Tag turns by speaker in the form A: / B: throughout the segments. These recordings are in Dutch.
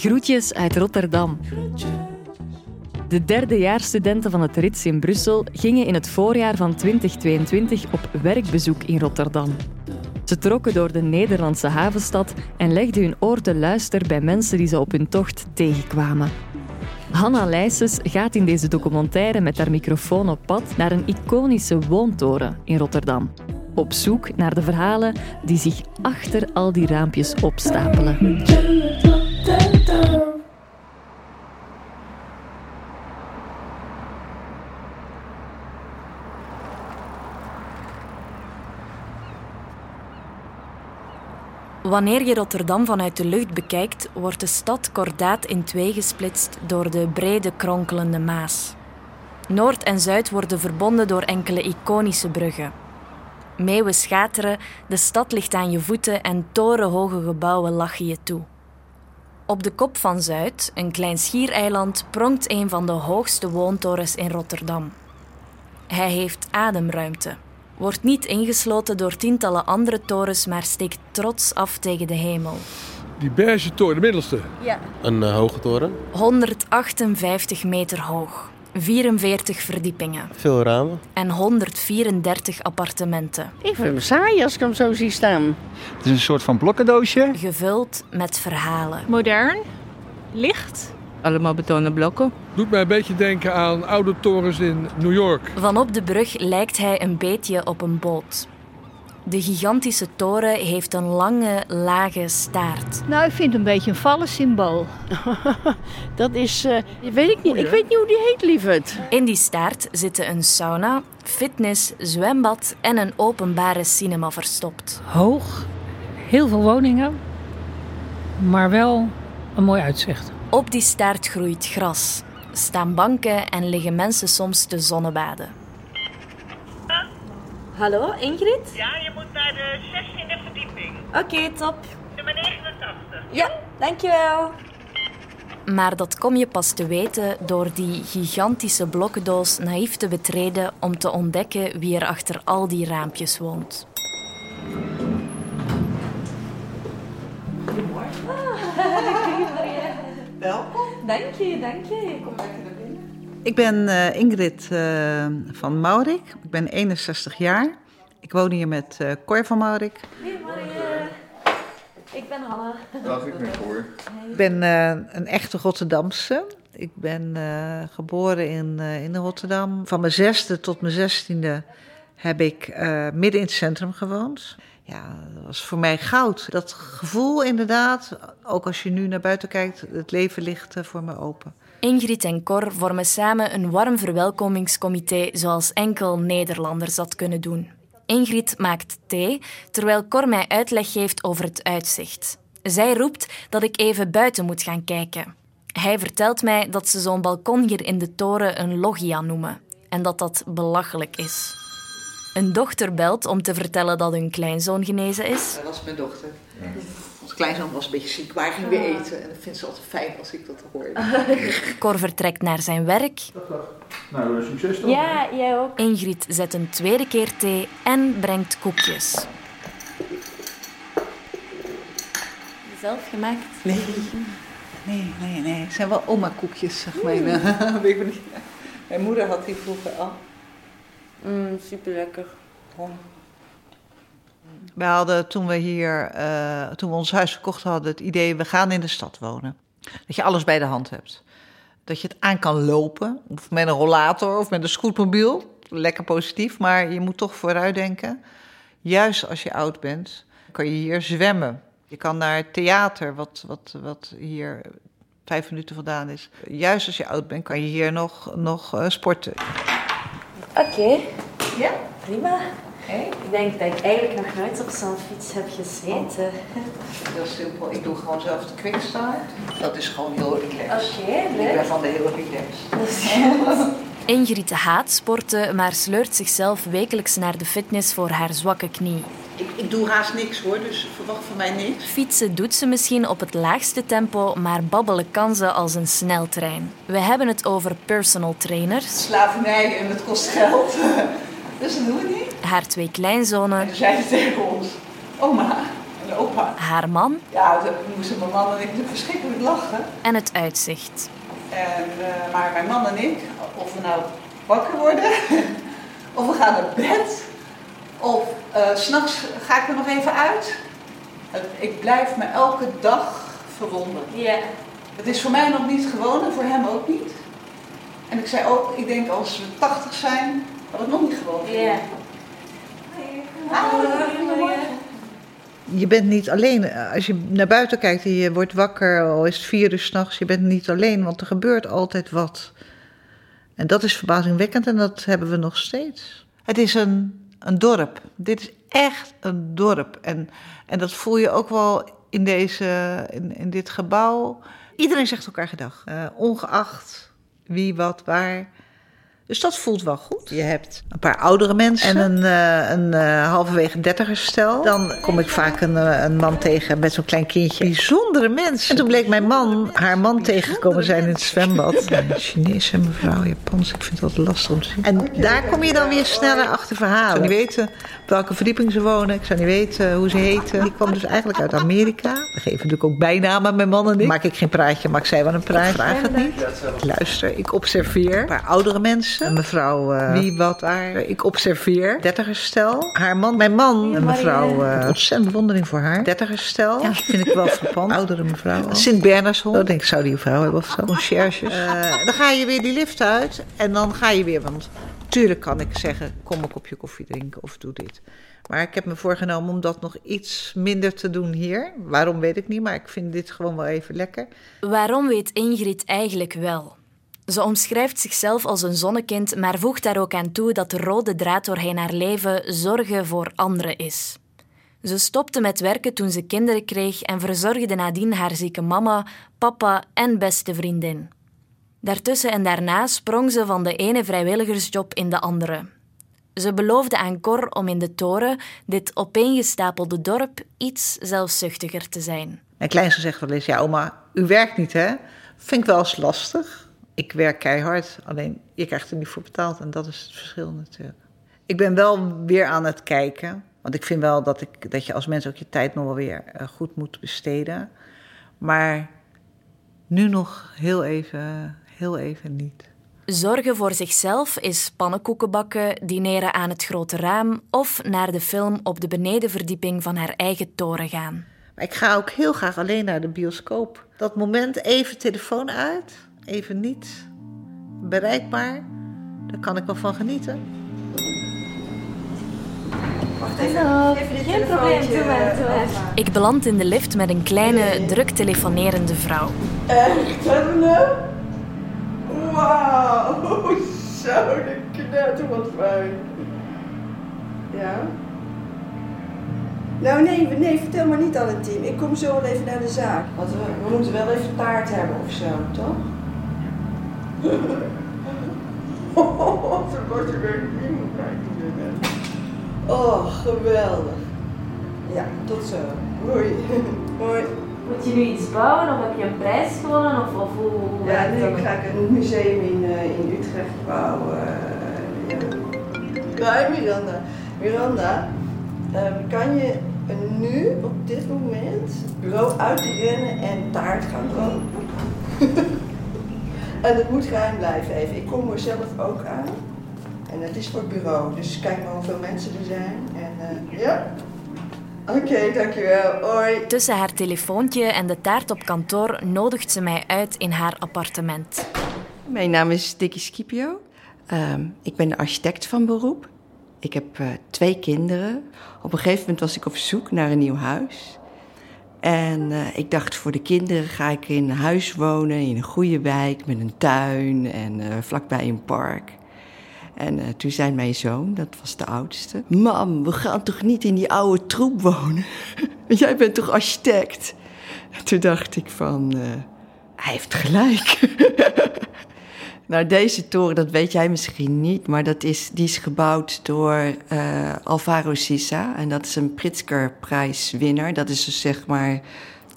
A: Groetjes uit Rotterdam. De derdejaarsstudenten van het RITS in Brussel gingen in het voorjaar van 2022 op werkbezoek in Rotterdam. Ze trokken door de Nederlandse havenstad en legden hun oor te luisteren bij mensen die ze op hun tocht tegenkwamen. Hanna Leijsens gaat in deze documentaire met haar microfoon op pad naar een iconische woontoren in Rotterdam. Op zoek naar de verhalen die zich achter al die raampjes opstapelen. Wanneer je Rotterdam vanuit de lucht bekijkt, wordt de stad kordaat in twee gesplitst door de brede kronkelende Maas. Noord en Zuid worden verbonden door enkele iconische bruggen. Meeuwen schateren, de stad ligt aan je voeten en torenhoge gebouwen lachen je toe. Op de kop van Zuid, een klein schiereiland, pronkt een van de hoogste woontorens in Rotterdam. Hij heeft ademruimte wordt niet ingesloten door tientallen andere torens, maar steekt trots af tegen de hemel.
B: Die beige toren, de middelste?
C: Ja.
D: Een uh, hoge toren?
A: 158 meter hoog. 44 verdiepingen.
D: Veel ramen.
A: En 134 appartementen.
C: Ik vind hem saai als ik hem zo zie staan.
E: Het is een soort van blokkendoosje.
A: Gevuld met verhalen.
F: Modern, licht, allemaal betonnen blokken.
B: Doet mij een beetje denken aan oude torens in New York.
A: Vanop de brug lijkt hij een beetje op een boot. De gigantische toren heeft een lange, lage staart.
G: Nou, ik vind het een beetje een vallensymbool.
C: dat is, uh, weet ik niet. Ik weet niet hoe die heet, lieverd.
A: In die staart zitten een sauna, fitness, zwembad en een openbare cinema verstopt.
H: Hoog, heel veel woningen, maar wel een mooi uitzicht.
A: Op die staart groeit gras, staan banken en liggen mensen soms te zonnebaden.
I: Hallo, Ingrid?
J: Ja, je moet naar de 16e verdieping.
I: Oké, top.
J: Nummer 89.
I: Ja, dankjewel.
A: Maar dat kom je pas te weten door die gigantische blokkendoos naïef te betreden om te ontdekken wie er achter al die raampjes woont.
I: Welkom. Dank je, dank je. Kom naar binnen.
K: Ik ben uh, Ingrid uh, van Maurik. Ik ben 61 jaar. Ik woon hier met uh, Cor van Maurik.
I: Ik ben Hanna.
E: Dag, ik ben Cor.
K: Ik ben een echte Rotterdamse. Ik ben geboren in, in Rotterdam. Van mijn zesde tot mijn zestiende heb ik midden in het centrum gewoond ja, dat was voor mij goud. Dat gevoel inderdaad, ook als je nu naar buiten kijkt, het leven ligt voor me open.
A: Ingrid en Cor vormen samen een warm verwelkomingscomité zoals enkel Nederlanders dat kunnen doen. Ingrid maakt thee, terwijl Cor mij uitleg geeft over het uitzicht. Zij roept dat ik even buiten moet gaan kijken. Hij vertelt mij dat ze zo'n balkon hier in de toren een loggia noemen en dat dat belachelijk is. Een dochter belt om te vertellen dat hun kleinzoon genezen is.
K: Dat was mijn dochter. Ja. Ons kleinzoon was een beetje ziek. Waar gingen we eten? En dat vindt ze altijd fijn als ik dat hoor.
A: Cor vertrekt naar zijn werk.
E: Nou, succes dan.
I: Ja, jij ook.
A: Ingrid zet een tweede keer thee en brengt koekjes.
I: Zelf gemaakt?
K: Nee. Nee, nee, nee. Het zijn wel oma-koekjes, zeg maar. Mm. Mijn moeder had die vroeger al.
I: Mm, super lekker.
K: We hadden toen we hier, uh, toen we ons huis verkocht hadden, het idee: we gaan in de stad wonen. Dat je alles bij de hand hebt. Dat je het aan kan lopen, of met een rollator of met een scootmobiel. Lekker positief, maar je moet toch vooruit denken. Juist als je oud bent, kan je hier zwemmen. Je kan naar theater, wat, wat, wat hier vijf minuten vandaan is. Juist als je oud bent, kan je hier nog, nog uh, sporten.
I: Oké. Okay.
K: Ja?
I: Prima. Ik denk dat ik eigenlijk nog nooit op zo'n fiets heb gezeten.
K: Heel simpel. Ik doe gewoon zelf de quickstart. Dat is gewoon heel relaxed.
I: Oké, okay, leuk.
K: Ik ben van de heel relaxed.
A: Ingrid haat sporten, maar sleurt zichzelf wekelijks naar de fitness voor haar zwakke knie.
K: Ik, ik doe haast niks hoor, dus verwacht van mij niks.
A: Fietsen doet ze misschien op het laagste tempo, maar babbelen kan ze als een sneltrein. We hebben het over personal trainers.
K: Slavernij en het kost geld. dus dat doen we niet.
A: Haar twee kleinzonen.
K: En zeiden tegen ons, oma en opa.
A: haar man
K: Ja, toen moesten mijn man en ik natuurlijk verschrikkelijk lachen.
A: en het uitzicht.
K: En, eh, maar mijn man en ik, of we nou wakker worden, of we gaan naar bed, of eh, s s'nachts ga ik er nog even uit. Ik blijf me elke dag verwonderen.
I: Ja.
K: Het is voor mij nog niet gewoon en voor hem ook niet. En ik zei ook, ik denk als we 80 zijn, dat het nog niet gewoon is.
I: Ja.
K: Je bent niet alleen. Als je naar buiten kijkt en je wordt wakker, al is het vier uur s'nachts, je bent niet alleen, want er gebeurt altijd wat. En dat is verbazingwekkend en dat hebben we nog steeds. Het is een, een dorp. Dit is echt een dorp. En, en dat voel je ook wel in, deze, in, in dit gebouw. Iedereen zegt elkaar gedag, eh, ongeacht wie, wat, waar. Dus dat voelt wel goed. Je hebt een paar oudere mensen en een, eh, een eh, halverwege dertigerstel. Dan kom ik vaak een, eh, een man tegen met zo'n klein kindje. Bijzondere mensen. En toen bleek mijn man haar man tegengekomen zijn in het zwembad. Ja, een Chinese mevrouw, Japans. Ik vind het wat lastig om te zien. En daar kom je dan weer sneller achter verhalen. Ik zou niet weten op welke verdieping ze wonen. Ik zou niet weten hoe ze heten. Die kwam dus eigenlijk uit Amerika. We geven natuurlijk ook bijnamen, mijn man en ik. Maak ik geen praatje, maar ik zei wel een praatje. Vraag het niet. Ik luister, ik observeer. Een paar oudere mensen. Een mevrouw, eh, wie, wat, waar. Ik observeer. Dertigerstel. Haar man, mijn man. Een mevrouw, eh ontzettend bewondering voor haar. Dertigerstel. Ja, vind ik wel frappant. Oudere mevrouw. Sint Bernardshol. Dat denk ik, zou die een vrouw hebben of zo. Conciërges. Eh, dan ga je weer die lift uit. En dan ga je weer, want tuurlijk kan ik zeggen, kom een kopje koffie drinken of doe dit. Maar ik heb me voorgenomen om dat nog iets minder te doen hier. Waarom weet ik niet, maar ik vind dit gewoon wel even lekker.
A: Waarom weet Ingrid eigenlijk wel? Ze omschrijft zichzelf als een zonnekind, maar voegt daar ook aan toe dat de rode draad doorheen haar leven zorgen voor anderen is. Ze stopte met werken toen ze kinderen kreeg en verzorgde nadien haar zieke mama, papa en beste vriendin. Daartussen en daarna sprong ze van de ene vrijwilligersjob in de andere. Ze beloofde aan Cor om in de toren, dit opeengestapelde dorp, iets zelfzuchtiger te zijn.
K: Mijn kleinste zegt wel eens, ja oma, u werkt niet hè? Vind ik wel eens lastig. Ik werk keihard, alleen je krijgt er niet voor betaald en dat is het verschil natuurlijk. Ik ben wel weer aan het kijken, want ik vind wel dat, ik, dat je als mens ook je tijd nog wel weer eh, goed moet besteden. Maar nu nog heel even, heel even niet.
A: Zorgen voor zichzelf is pannenkoeken bakken, dineren aan het grote raam of naar de film op de benedenverdieping van haar eigen toren gaan.
K: Maar ik ga ook heel graag alleen naar de bioscoop. Dat moment even telefoon uit, even niet bereikbaar, daar kan ik wel van genieten.
I: Hallo, geen probleem, doe maar, doe maar.
A: Ik beland in de lift met een kleine, druk telefonerende vrouw.
L: Echt, hallo? Wauw, zo, de knetter, wat fijn. Ja? Nou nee, nee, vertel maar niet aan het team. Ik kom zo wel even naar de zaak. Want we, we moeten wel even taart hebben of zo, toch? Oh, kijken. Geweldig. Ja, tot zo. Hoi. Hoi.
I: Moet je nu iets bouwen of heb je een prijs gewonnen of, of hoe, hoe
L: Ja, nu
I: dat?
L: ga ik een museum in, eh, in Utrecht bouwen. ja. Ja, Miranda. Miranda, ehm, kan je nu op dit moment bureau uitrennen en taart gaan kopen? en het moet geheim blijven even. Ik kom er zelf ook aan. En het is voor het bureau, dus kijk maar hoeveel mensen er zijn. En eh, ja. Oké, dankjewel. Hoi.
A: Tussen haar telefoontje en de taart op kantoor nodigt ze mij uit in haar appartement.
M: Mijn naam is Dickie Scipio. Ehm, ik ben architect van beroep. Ik heb eh, twee kinderen. Op een gegeven moment was ik op zoek naar een nieuw huis. En eh, ik dacht, voor de kinderen ga ik in huis wonen, in een goede wijk, met een tuin en eh, vlakbij een park. En eh, toen zei mijn zoon, dat was de oudste... Mam, we gaan toch niet in die oude troep wonen? Jij bent toch architect? En toen dacht ik van, hij heeft gelijk. nou, deze toren, dat weet jij misschien niet... maar dat is, die is gebouwd door eh, Alvaro Sisa. En dat is een Pritzker-prijswinnaar. Dat is dus zeg maar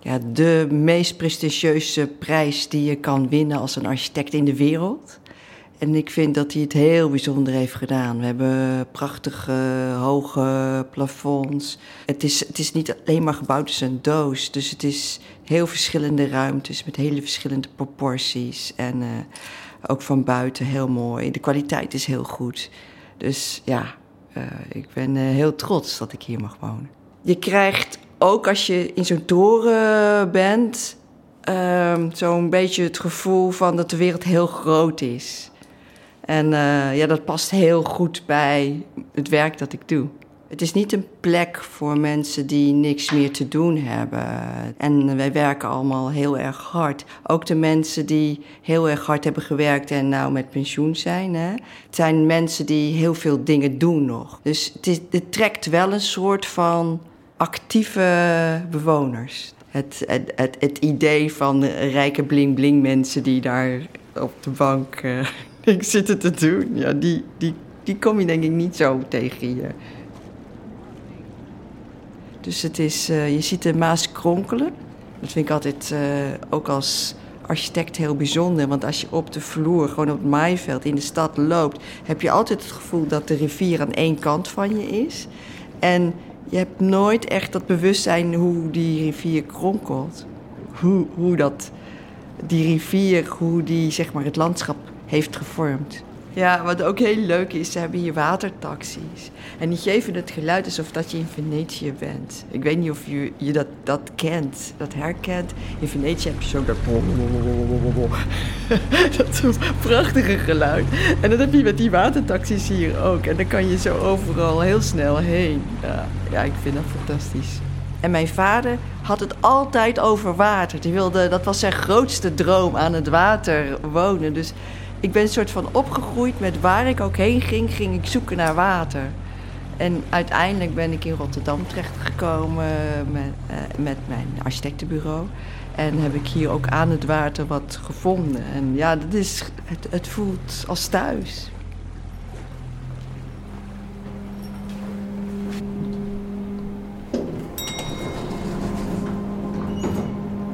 M: ja, de meest prestigieuze prijs die je kan winnen als een architect in de wereld... En ik vind dat hij het heel bijzonder heeft gedaan. We hebben prachtige hoge plafonds. Het is, het is niet alleen maar gebouwd als een doos. Dus het is heel verschillende ruimtes met hele verschillende proporties. En uh, ook van buiten heel mooi. De kwaliteit is heel goed. Dus ja, uh, ik ben uh, heel trots dat ik hier mag wonen. Je krijgt ook als je in zo'n toren bent, uh, zo'n beetje het gevoel van dat de wereld heel groot is. En uh, ja, dat past heel goed bij het werk dat ik doe. Het is niet een plek voor mensen die niks meer te doen hebben. En wij werken allemaal heel erg hard. Ook de mensen die heel erg hard hebben gewerkt en nou met pensioen zijn. Hè? Het zijn mensen die heel veel dingen doen nog. Dus het, het trekt wel een soort van actieve bewoners. Het, het, het, idee van rijke bling-bling mensen die daar op de bank uh, zitten te doen, ja, die, die, die kom je denk ik niet zo tegen hier. Dus het is, uh, je ziet de Maas kronkelen. Dat vind ik altijd uh, ook als architect heel bijzonder. Want als je op de vloer, gewoon op het maaiveld in de stad loopt, heb je altijd het gevoel dat de rivier aan één kant van je is. En je hebt nooit echt dat bewustzijn hoe die rivier kronkelt. Hoe, hoe dat, die rivier, hoe die zeg maar, het landschap heeft gevormd. Ja, wat ook heel leuk is, ze hebben hier watertaxis. En die geven het geluid alsof dat je in Venetië bent. Ik weet niet of je, je dat, dat kent, dat herkent. In Venetië heb je zo dat... dat prachtige geluid. En dat heb je met die watertaxis hier ook. En dan kan je zo overal heel snel heen. Ja, ja ik vind dat fantastisch. En mijn vader had het altijd over water. Die wilde, dat was zijn grootste droom, aan het water wonen. Dus ik ben een soort van opgegroeid met waar ik ook heen ging, ging ik zoeken naar water. En uiteindelijk ben ik in Rotterdam terechtgekomen met, uh, met mijn architectenbureau. En heb ik hier ook aan het water wat gevonden. En ja, dat is, het, het voelt als thuis.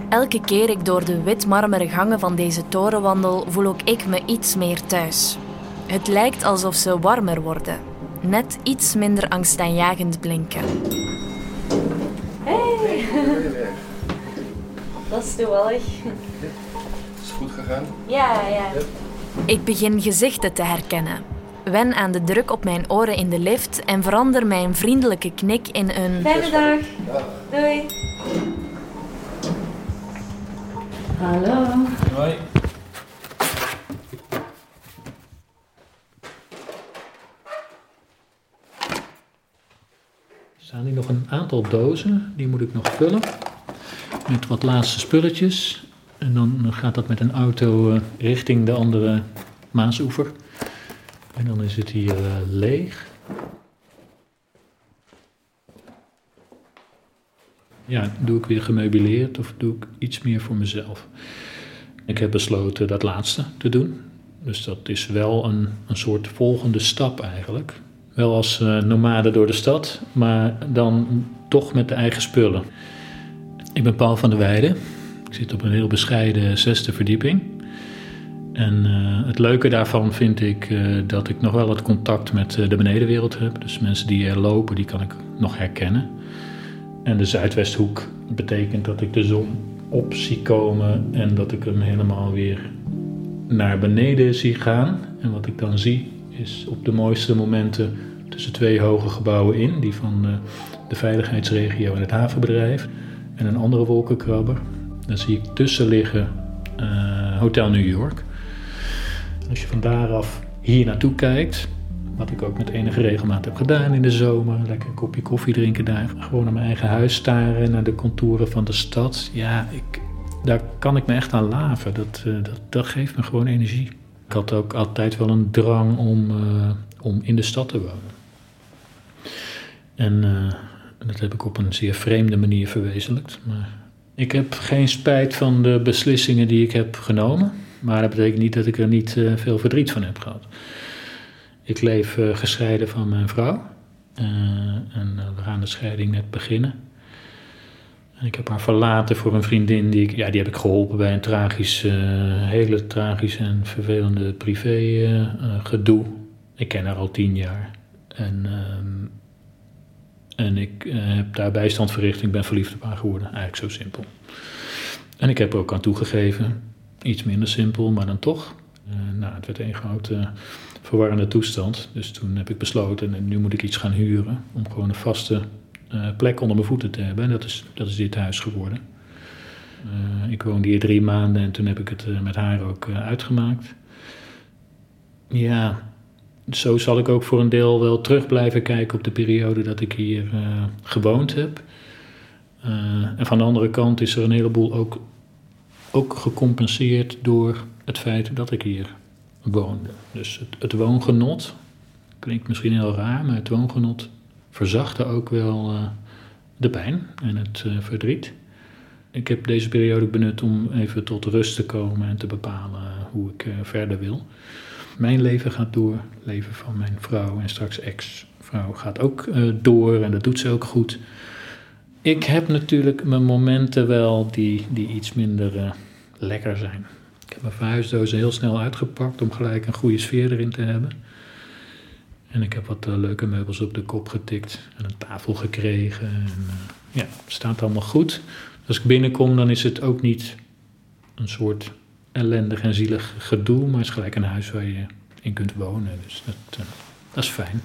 A: Elke keer ik door de witmarmeren gangen van deze toren wandel, voel ook ik me iets meer thuis. Het lijkt alsof ze warmer worden. Net iets minder angstaanjagend blinken.
I: Hey! Dat is toevallig.
D: Is goed gegaan?
I: Ja, ja.
A: Ik begin gezichten te herkennen. Wen aan de druk op mijn oren in de lift en verander mijn vriendelijke knik in een...
I: Fijne dag. Doei. Hallo.
D: Hoi.
N: Er staan hier nog een aantal dozen, die moet ik nog vullen. Met wat laatste spulletjes. En dan gaat dat met een auto uh, richting de andere Maasoever. En dan is het hier uh, leeg. Ja, doe ik weer gemeubileerd of doe ik iets meer voor mezelf? Ik heb besloten dat laatste te doen. Dus dat is wel een, een soort volgende stap eigenlijk. Wel als uh, nomade door de stad, maar dan toch met de eigen spullen. Ik ben Paul van der Weijden. Ik zit op een heel bescheiden zesde verdieping. En uh, het leuke daarvan vind ik uh, dat ik nog wel het contact met de benedenwereld heb. Dus mensen die er lopen, die kan ik nog herkennen. En de zuidwesthoek betekent dat ik de zon op zie komen en dat ik hem helemaal weer naar beneden zie gaan. En wat ik dan zie is op de mooiste momenten tussen twee hoge gebouwen in, die van de, de veiligheidsregio en het havenbedrijf, en een andere wolkenkrabber. Dan zie ik tussen liggen uh, Hotel New York. Als je van daaraf hier naartoe kijkt, wat ik ook met enige regelmaat heb gedaan in de zomer. Lekker een kopje koffie drinken daar. Gewoon naar mijn eigen huis staren, naar de contouren van de stad. Ja, ik, daar kan ik me echt aan laven. Dat, uh, dat, dat geeft me gewoon energie. Ik had ook altijd wel een drang om, uh, om in de stad te wonen. En uh, dat heb ik op een zeer vreemde manier verwezenlijkt. Maar ik heb geen spijt van de beslissingen die ik heb genomen. Maar dat betekent niet dat ik er niet veel verdriet van heb gehad. Ik leef uh, gescheiden van mijn vrouw. Uh, en uh, we gaan de scheiding net beginnen. En ik heb haar verlaten voor een vriendin die ik, ja, die heb ik geholpen bij een tragisch, hele tragisch en vervelende privé gedoe. Ik ken haar al tien jaar. En, uh, en ik heb daar bijstand verricht. Ik ben verliefd op haar geworden. Eigenlijk zo simpel. En ik heb er ook aan toegegeven. Iets minder simpel, maar dan toch. nou, het werd een grote verwarrende toestand. Dus toen heb ik besloten, en nu moet ik iets gaan huren. Om gewoon een vaste uh, plek onder mijn voeten te hebben. En dat is, dat is dit huis geworden. Uh, ik woonde hier drie maanden en toen heb ik het uh, met haar ook uitgemaakt. Ja, zo zal ik ook voor een deel wel terug blijven kijken op de periode dat ik hier gewoond heb. en van de andere kant is er een heleboel ook, ook gecompenseerd door het feit dat ik hier woonde. Dus het, woongenot, klinkt misschien heel raar, maar het woongenot verzachtte ook wel uh, de pijn en het uh, verdriet. Ik heb deze periode benut om even tot rust te komen en te bepalen hoe ik uh, verder wil. Mijn leven gaat door, het leven van mijn vrouw en straks ex-vrouw gaat ook door en dat doet ze ook goed. Ik heb natuurlijk mijn momenten wel die, die iets minder lekker zijn. Ik heb mijn verhuisdozen heel snel uitgepakt om gelijk een goede sfeer erin te hebben. En ik heb wat uh, leuke meubels op de kop getikt en een tafel gekregen. En, uh, ja, het staat allemaal goed. Als ik binnenkom, dan is het ook niet een soort ellendig en zielig gedoe, maar het is gelijk een huis waar je in kunt wonen. Dus dat, uh, dat is fijn.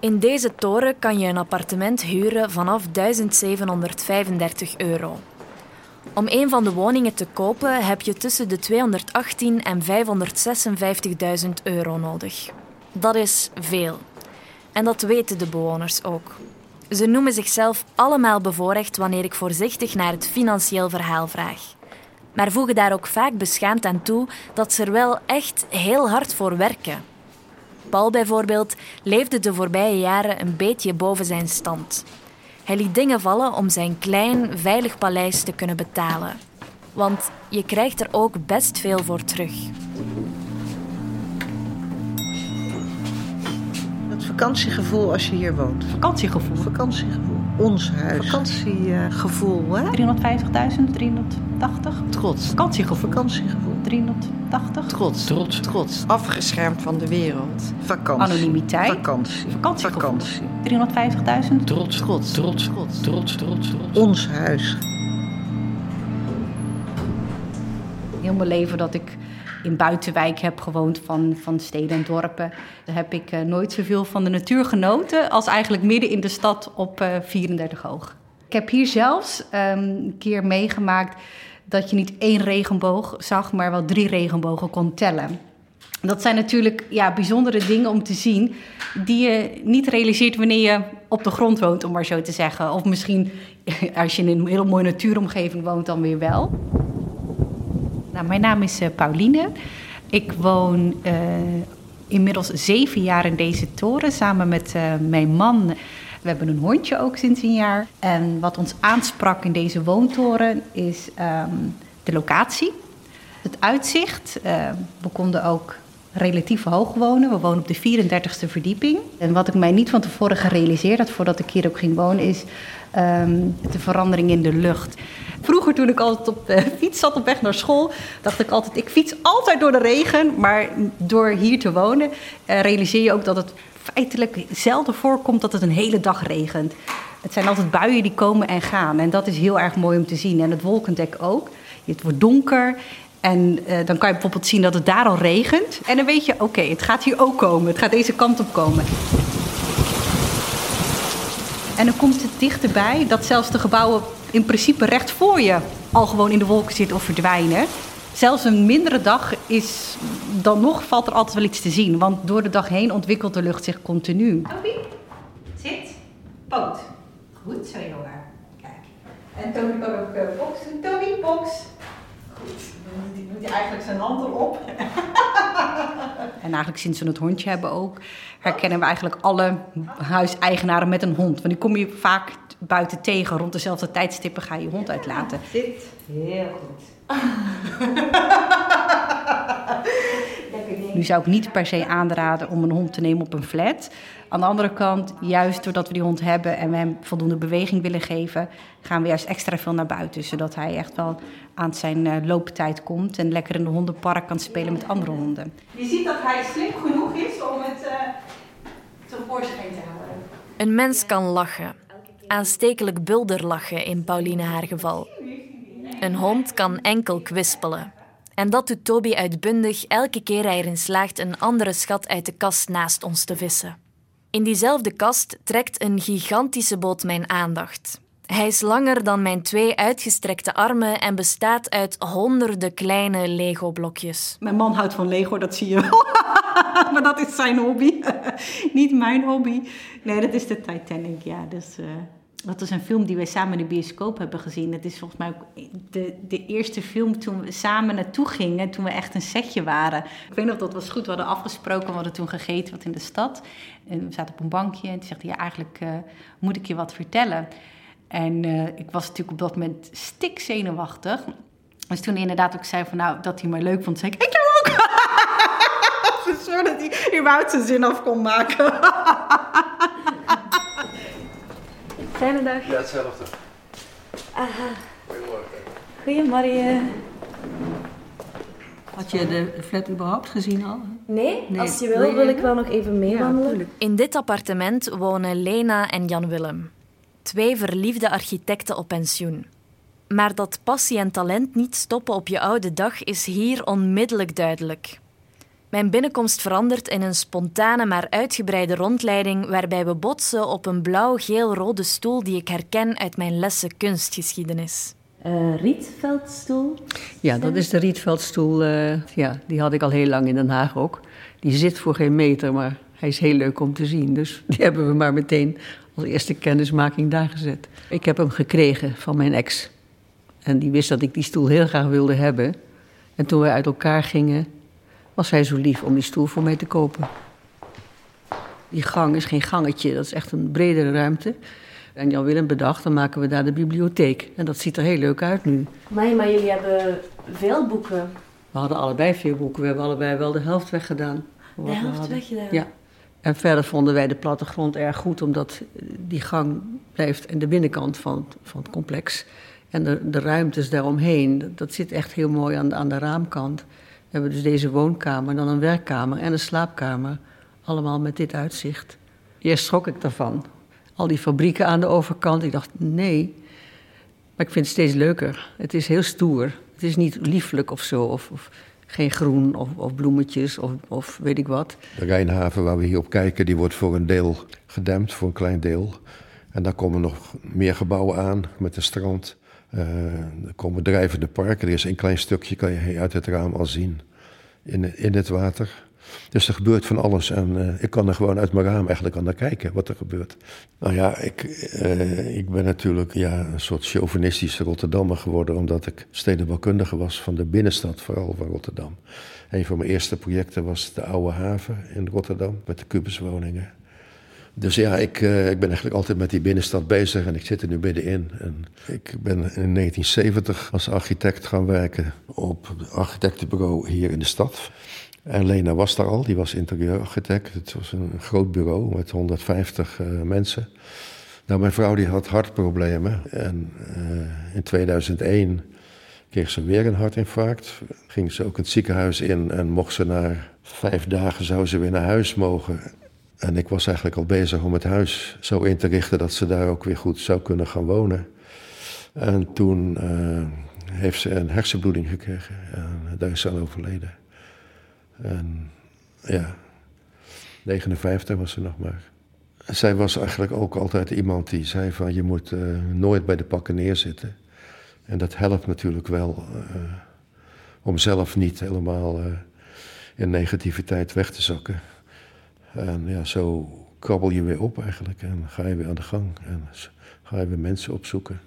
A: In deze toren kan je een appartement huren vanaf 1735 euro. Om een van de woningen te kopen heb je tussen de 218 en 556.000 euro nodig. Dat is veel. En dat weten de bewoners ook. Ze noemen zichzelf allemaal bevoorrecht wanneer ik voorzichtig naar het financieel verhaal vraag. Maar voegen daar ook vaak beschaamd aan toe dat ze er wel echt heel hard voor werken. Paul bijvoorbeeld leefde de voorbije jaren een beetje boven zijn stand. Hij liet dingen vallen om zijn klein, veilig paleis te kunnen betalen. Want je krijgt er ook best veel voor terug.
K: Het vakantiegevoel als je hier woont.
O: Vakantiegevoel?
K: Vakantiegevoel. Ons huis.
O: Vakantiegevoel, hè? 350.000, 380.
K: Trots.
O: Vakantiegevoel.
K: Vakantiegevoel.
O: 380.
K: Trots.
N: Trots.
K: Trots.
M: Afgeschermd van de wereld.
K: Vakantie.
O: Anonimiteit.
K: Vakantie.
O: Vakantiegevoel.
K: Vakantie.
O: 350.000.
N: Trots.
K: Trots.
N: Trots. Trots. Trots. Trots. Trots.
K: Ons huis.
O: Heel mijn leven dat ik in buitenwijk heb gewoond van, van steden en dorpen. Daar heb ik uh, nooit zoveel van de natuur genoten als eigenlijk midden in de stad op uh, 34 hoog. Ik heb hier zelfs um, een keer meegemaakt dat je niet één regenboog zag, maar wel drie regenbogen kon tellen. Dat zijn natuurlijk ja, bijzondere dingen om te zien, die je niet realiseert wanneer je op de grond woont, om maar zo te zeggen. Of misschien als je in een hele mooie natuuromgeving woont, dan weer wel. Nou, mijn naam is uh, Pauline. Ik woon uh, inmiddels zeven jaar in deze toren samen met uh, mijn man. We hebben een hondje ook sinds een jaar. En wat ons aansprak in deze woontoren is um, de locatie, het uitzicht. we konden ook relatief hoog wonen. We wonen op de 34ste verdieping. En wat ik mij niet van tevoren gerealiseerd had voordat ik hier ook ging wonen, is um, de verandering in de lucht. Vroeger, toen ik altijd op de fiets zat op weg naar school, dacht ik altijd: ik fiets altijd door de regen. Maar door hier te wonen, uh, realiseer je ook dat het feitelijk zelden voorkomt dat het een hele dag regent. Het zijn altijd buien die komen en gaan. En dat is heel erg mooi om te zien. En het wolkendek ook. Het wordt donker. En uh, dan kan je bijvoorbeeld zien dat het daar al regent. En dan weet je, oké, het gaat hier ook komen. Het gaat deze kant op komen. En dan komt het dichterbij dat zelfs de gebouwen in principe recht voor je al gewoon in de wolken zitten of verdwijnen. Zelfs een mindere dag is dan nog valt er altijd wel iets te zien. Want door de dag heen ontwikkelt de lucht zich continu. Toby, zit, poot. Goed zo, jongen. Kijk. En Toby kan ook. Toby, box. Goed. Dan doet hij eigenlijk zijn hand erop. en eigenlijk sinds we het hondje hebben ook, herkennen we eigenlijk alle huiseigenaren met een hond. Want die kom je vaak buiten tegen. Rond dezelfde tijdstippen ga je je hond uitlaten.
L: Zit heel goed.
O: Nu zou ik niet per se aanraden om een hond te nemen op een flat. Aan de andere kant, juist doordat we die hond hebben en we hem voldoende beweging willen geven, gaan we juist extra veel naar buiten. Zodat hij echt wel aan zijn uh, looptijd komt en lekker in de hondenpark kan spelen met andere honden.
F: Je ziet dat hij slim genoeg is om het uh, tevoorschijn te houden.
A: Een mens kan lachen. Aanstekelijk bulderlachen in Pauline haar geval. Een hond kan enkel kwispelen. En dat doet Toby uitbundig elke keer hij erin slaagt een andere schat uit de kast naast ons te vissen. In diezelfde kast trekt een gigantische boot mijn aandacht. Hij is langer dan mijn twee uitgestrekte armen en bestaat uit honderden kleine Lego-blokjes.
O: Mijn man houdt van Lego, dat zie je wel. maar dat is zijn hobby. Niet mijn hobby. Nee, dat is de Titanic, ja. Dus, uh, dat is een film die wij samen in de bioscoop hebben gezien. Het is volgens mij ook de, de eerste film toen we samen naartoe gingen, toen we echt een setje waren. Ik weet nog, dat was goed. We hadden afgesproken, we hadden toen gegeten wat in de stad. En we zaten op een bankje en toen zegt hij, ja, eigenlijk uh, moet ik je wat vertellen. En uh, ik was natuurlijk op dat moment stik zenuwachtig. Dus toen hij inderdaad ook zei van, nou, dat hij me leuk vond, zei ik, ik jou ook! Zodat hij überhaupt zijn zin af kon maken.
I: Fijne dag.
D: Ja, hetzelfde.
I: Aha. Goedemorgen.
C: Had je de flat überhaupt gezien al?
I: Nee, nee. als je wil, wil ik wel nog even meewandelen. Ja,
A: In dit appartement wonen Lena en Jan Willem. Twee verliefde architecten op pensioen. Maar dat passie en talent niet stoppen op je oude dag is hier onmiddellijk duidelijk. Mijn binnenkomst verandert in een spontane maar uitgebreide rondleiding waarbij we botsen op een blauw-geel-rode stoel die ik herken uit mijn lessen kunstgeschiedenis.
I: Uh, Rietveldstoel?
C: Ja, dat is de Rietveldstoel. Uh, ja, die had ik al heel lang in Den Haag ook. Die zit voor geen meter, maar hij is heel leuk om te zien. Dus die hebben we maar meteen als eerste kennismaking daar gezet. Ik heb hem gekregen van mijn ex. En die wist dat ik die stoel heel graag wilde hebben. En toen wij uit elkaar gingen, was hij zo lief om die stoel voor mij te kopen. Die gang is geen gangetje, dat is echt een bredere ruimte. En Jan Willem bedacht, dan maken we daar de bibliotheek. En dat ziet er heel leuk uit nu.
I: Nee, maar jullie hebben veel boeken.
C: We hadden allebei veel boeken. We hebben allebei wel de helft weggedaan.
I: De helft weggedaan?
C: Ja. En verder vonden wij de plattegrond erg goed, omdat die gang blijft in de binnenkant van, van het complex. En de, de ruimtes daaromheen, dat zit echt heel mooi aan de, aan de raamkant. Hebben dus deze woonkamer, dan een werkkamer en een slaapkamer. Allemaal met dit uitzicht. Eerst schrok ik daarvan. Al die fabrieken aan de overkant. Ik dacht, nee. Maar ik vind het steeds leuker. Het is heel stoer. Het is niet lieflijk of zo. Of, of geen groen of, of bloemetjes of, of, weet ik wat.
P: De Rijnhaven waar we hier op kijken, die wordt voor een deel gedempt, voor een klein deel. En daar komen nog meer gebouwen aan met een strand. Uh, er komen drijvende parken. Er is een klein stukje, kan je uit het raam al zien, in, in het water. Dus er gebeurt van alles en uh, ik kan er gewoon uit mijn raam eigenlijk aan naar kijken wat er gebeurt. Nou ja, ik, uh, ik ben natuurlijk ja, een soort chauvinistische Rotterdammer geworden, omdat ik stedenbouwkundige was van de binnenstad, vooral van Rotterdam. Een van mijn eerste projecten was de Oude Haven in Rotterdam met de kubuswoningen. Dus ja, ik, uh, ik ben eigenlijk altijd met die binnenstad bezig en ik zit er nu middenin. En ik ben in 1970 als architect gaan werken op het architectenbureau hier in de stad. En Lena was daar al, die was interieurarchitect. Het was een groot bureau met 150 uh, mensen. Nou, mijn vrouw die had hartproblemen. En uh, in 2001 kreeg ze weer een hartinfarct. Ging ze ook het ziekenhuis in en mocht ze na vijf dagen zou ze weer naar huis mogen. En ik was eigenlijk al bezig om het huis zo in te richten dat ze daar ook weer goed zou kunnen gaan wonen. En toen uh, heeft ze een hersenbloeding gekregen en daar is ze aan overleden. En ja, 59 was ze nog maar. Zij was eigenlijk ook altijd iemand die zei van je moet uh, nooit bij de pakken neerzitten. En dat helpt natuurlijk wel uh, om zelf niet helemaal in negativiteit weg te zakken. En ja, zo krabbel je weer op eigenlijk en ga je weer aan de gang. En ga je weer mensen opzoeken.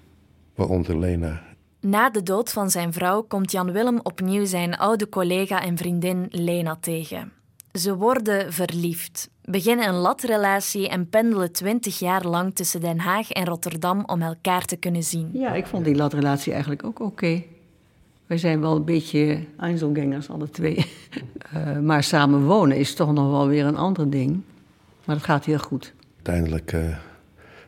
P: Waaronder Lena.
A: Na de dood van zijn vrouw komt Jan Willem opnieuw zijn oude collega en vriendin Lena tegen. Ze worden verliefd, beginnen een latrelatie en pendelen twintig jaar lang tussen Den Haag en Rotterdam om elkaar te kunnen zien.
C: Ja, ik vond die latrelatie eigenlijk ook oké. Okay. Wij zijn wel een beetje Einzelgangers, alle twee. Uh, maar samen wonen is toch nog wel weer een ander ding. Maar dat gaat heel goed.
P: Uiteindelijk uh,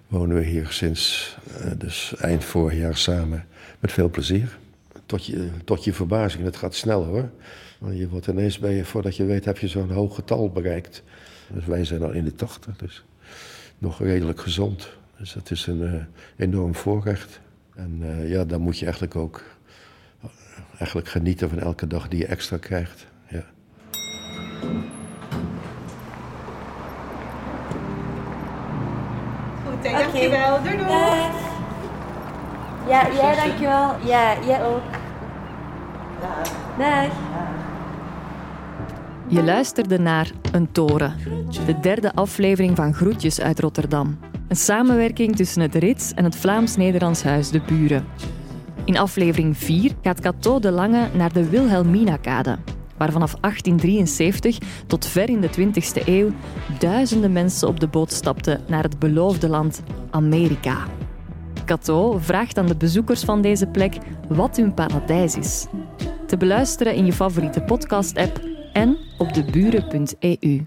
P: wonen we hier sinds uh, dus eind vorig jaar samen met veel plezier. Tot je, tot je verbazing, het gaat snel hoor. Want je wordt ineens bij je, voordat je weet, heb je zo'n hoog getal bereikt. Dus wij zijn al in de tachtig, dus nog redelijk gezond. Dus dat is een enorm voorrecht. En ja, dan moet je eigenlijk ook eigenlijk genieten van elke dag die je extra krijgt. Ja.
O: Goed, okay. dankjewel. Doei doei. Dag.
I: Ja, jij dankjewel. Ja, jij ook. Dag. Dag.
Q: Je luisterde naar Een Toren, de derde aflevering van Groetjes uit Rotterdam. Een samenwerking tussen het Rits en het Vlaams-Nederlands Huis De Buren. In aflevering 4 gaat Cato de Lange naar de Wilhelmina-kade, waar vanaf 1873 tot ver in de 20e eeuw duizenden mensen op de boot stapten naar het beloofde land Amerika. Cato vraagt aan de bezoekers van deze plek wat hun paradijs is. Te beluisteren in je favoriete podcast-app en op deburen.eu.